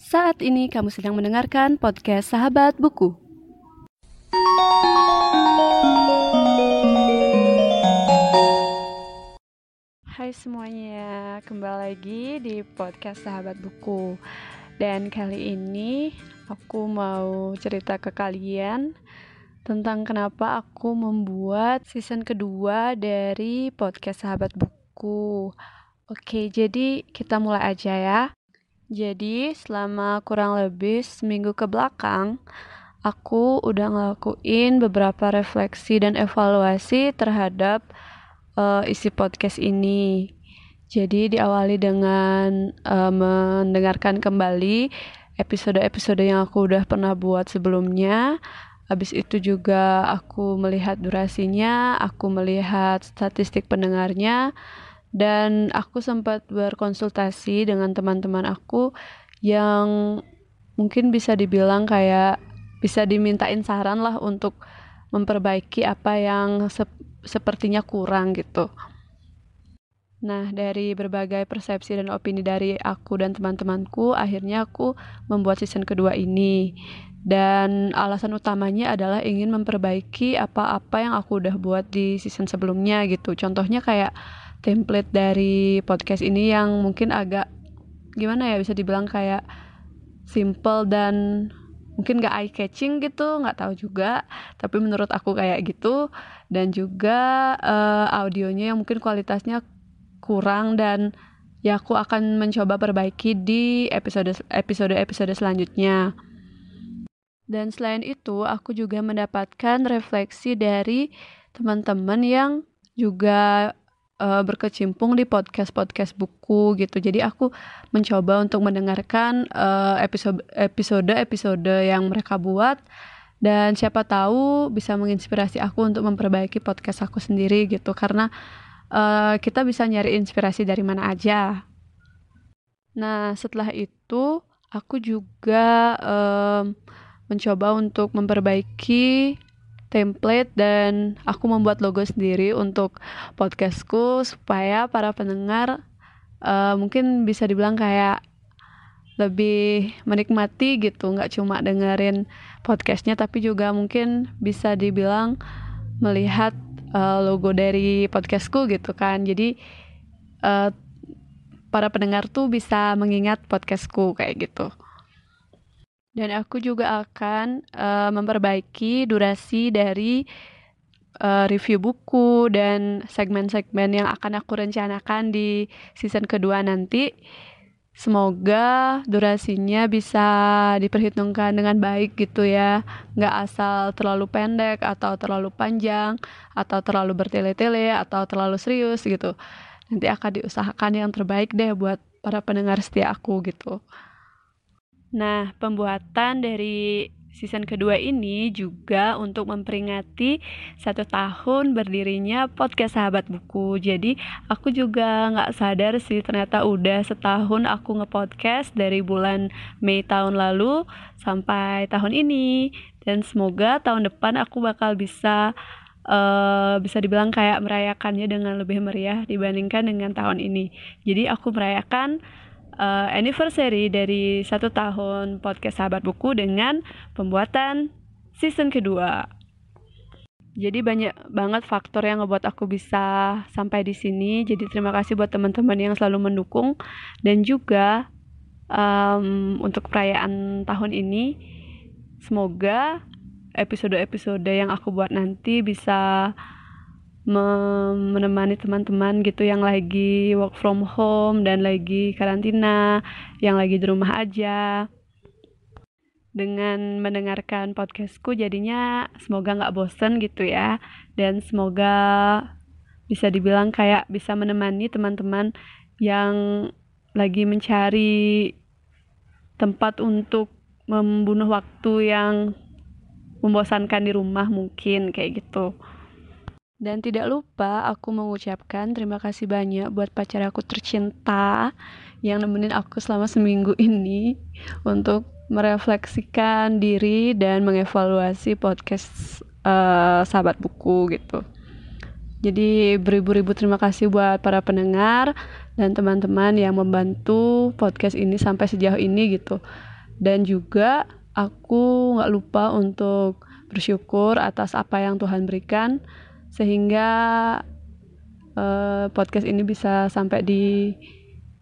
Saat ini kamu sedang mendengarkan podcast Sahabat Buku. Hai semuanya, kembali lagi di podcast Sahabat Buku. Dan kali ini aku mau cerita ke kalian tentang kenapa aku membuat season kedua dari podcast Sahabat Buku. Oke, jadi kita mulai aja ya. Jadi selama kurang lebih seminggu ke belakang, aku udah ngelakuin beberapa refleksi dan evaluasi terhadap uh, isi podcast ini. Jadi diawali dengan uh, mendengarkan kembali episode-episode yang aku udah pernah buat sebelumnya. Habis itu juga aku melihat durasinya, aku melihat statistik pendengarnya, dan aku sempat berkonsultasi dengan teman-teman aku yang mungkin bisa dibilang kayak bisa dimintain saran lah untuk memperbaiki apa yang sep sepertinya kurang gitu. Nah, dari berbagai persepsi dan opini dari aku dan teman-temanku, akhirnya aku membuat season kedua ini. Dan alasan utamanya adalah ingin memperbaiki apa-apa yang aku udah buat di season sebelumnya gitu. Contohnya kayak template dari podcast ini yang mungkin agak gimana ya bisa dibilang kayak simple dan mungkin gak eye catching gitu nggak tahu juga. Tapi menurut aku kayak gitu. Dan juga uh, audionya yang mungkin kualitasnya kurang dan ya aku akan mencoba perbaiki di episode episode episode selanjutnya. Dan selain itu aku juga mendapatkan refleksi dari teman-teman yang juga uh, berkecimpung di podcast-podcast buku gitu. Jadi aku mencoba untuk mendengarkan uh, episode episode yang mereka buat dan siapa tahu bisa menginspirasi aku untuk memperbaiki podcast aku sendiri gitu karena uh, kita bisa nyari inspirasi dari mana aja. Nah, setelah itu aku juga um, mencoba untuk memperbaiki template dan aku membuat logo sendiri untuk podcastku supaya para pendengar uh, mungkin bisa dibilang kayak lebih menikmati gitu. Nggak cuma dengerin podcastnya tapi juga mungkin bisa dibilang melihat uh, logo dari podcastku gitu kan. Jadi uh, para pendengar tuh bisa mengingat podcastku kayak gitu dan aku juga akan uh, memperbaiki durasi dari uh, review buku dan segmen-segmen yang akan aku rencanakan di season kedua nanti. Semoga durasinya bisa diperhitungkan dengan baik gitu ya. Nggak asal terlalu pendek atau terlalu panjang atau terlalu bertele-tele atau terlalu serius gitu. Nanti akan diusahakan yang terbaik deh buat para pendengar setia aku gitu. Nah, pembuatan dari season kedua ini juga untuk memperingati satu tahun berdirinya podcast Sahabat Buku. Jadi aku juga nggak sadar sih ternyata udah setahun aku ngepodcast dari bulan Mei tahun lalu sampai tahun ini. Dan semoga tahun depan aku bakal bisa uh, bisa dibilang kayak merayakannya dengan lebih meriah dibandingkan dengan tahun ini. Jadi aku merayakan uh, anniversary dari satu tahun podcast Sahabat Buku dengan pembuatan season kedua. Jadi banyak banget faktor yang ngebuat aku bisa sampai di sini. Jadi terima kasih buat teman-teman yang selalu mendukung dan juga um, untuk perayaan tahun ini semoga episode-episode yang aku buat nanti bisa menemani teman-teman gitu yang lagi work from home dan lagi karantina, yang lagi di rumah aja. Dengan mendengarkan podcastku jadinya semoga nggak bosen gitu ya dan semoga bisa dibilang kayak bisa menemani teman-teman yang lagi mencari tempat untuk membunuh waktu yang membosankan di rumah mungkin kayak gitu. Dan tidak lupa aku mengucapkan terima kasih banyak buat pacar aku tercinta yang nemenin aku selama seminggu ini untuk merefleksikan diri dan mengevaluasi podcast uh, sahabat buku gitu. Jadi beribu-ribu terima kasih buat para pendengar dan teman-teman yang membantu podcast ini sampai sejauh ini gitu. dan juga aku nggak lupa untuk bersyukur atas apa yang Tuhan berikan sehingga uh, podcast ini bisa sampai di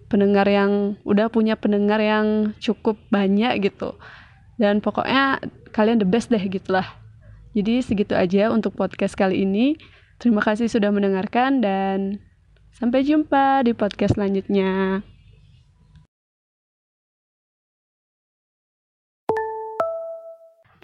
pendengar yang udah punya pendengar yang cukup banyak gitu. Dan pokoknya kalian the best deh gitulah. Jadi segitu aja untuk podcast kali ini. Terima kasih sudah mendengarkan dan sampai jumpa di podcast selanjutnya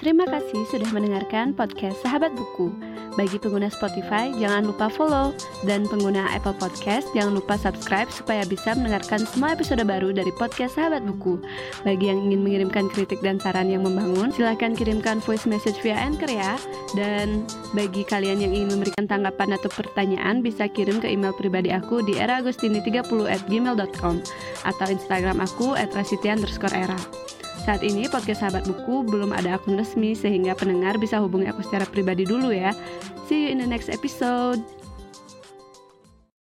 Terima kasih sudah mendengarkan podcast Sahabat Buku. Bagi pengguna Spotify, jangan lupa follow. Dan pengguna Apple Podcast, jangan lupa subscribe supaya bisa mendengarkan semua episode baru dari podcast Sahabat Buku. Bagi yang ingin mengirimkan kritik dan saran yang membangun, silahkan kirimkan voice message via Anchor ya. Dan bagi kalian yang ingin memberikan tanggapan atau pertanyaan, bisa kirim ke email pribadi aku di eraagustini30 at gmail.com atau Instagram aku at underscore era. Saat ini podcast Sahabat Buku belum ada akun resmi sehingga pendengar bisa hubungi aku secara pribadi dulu ya. See you in the next episode.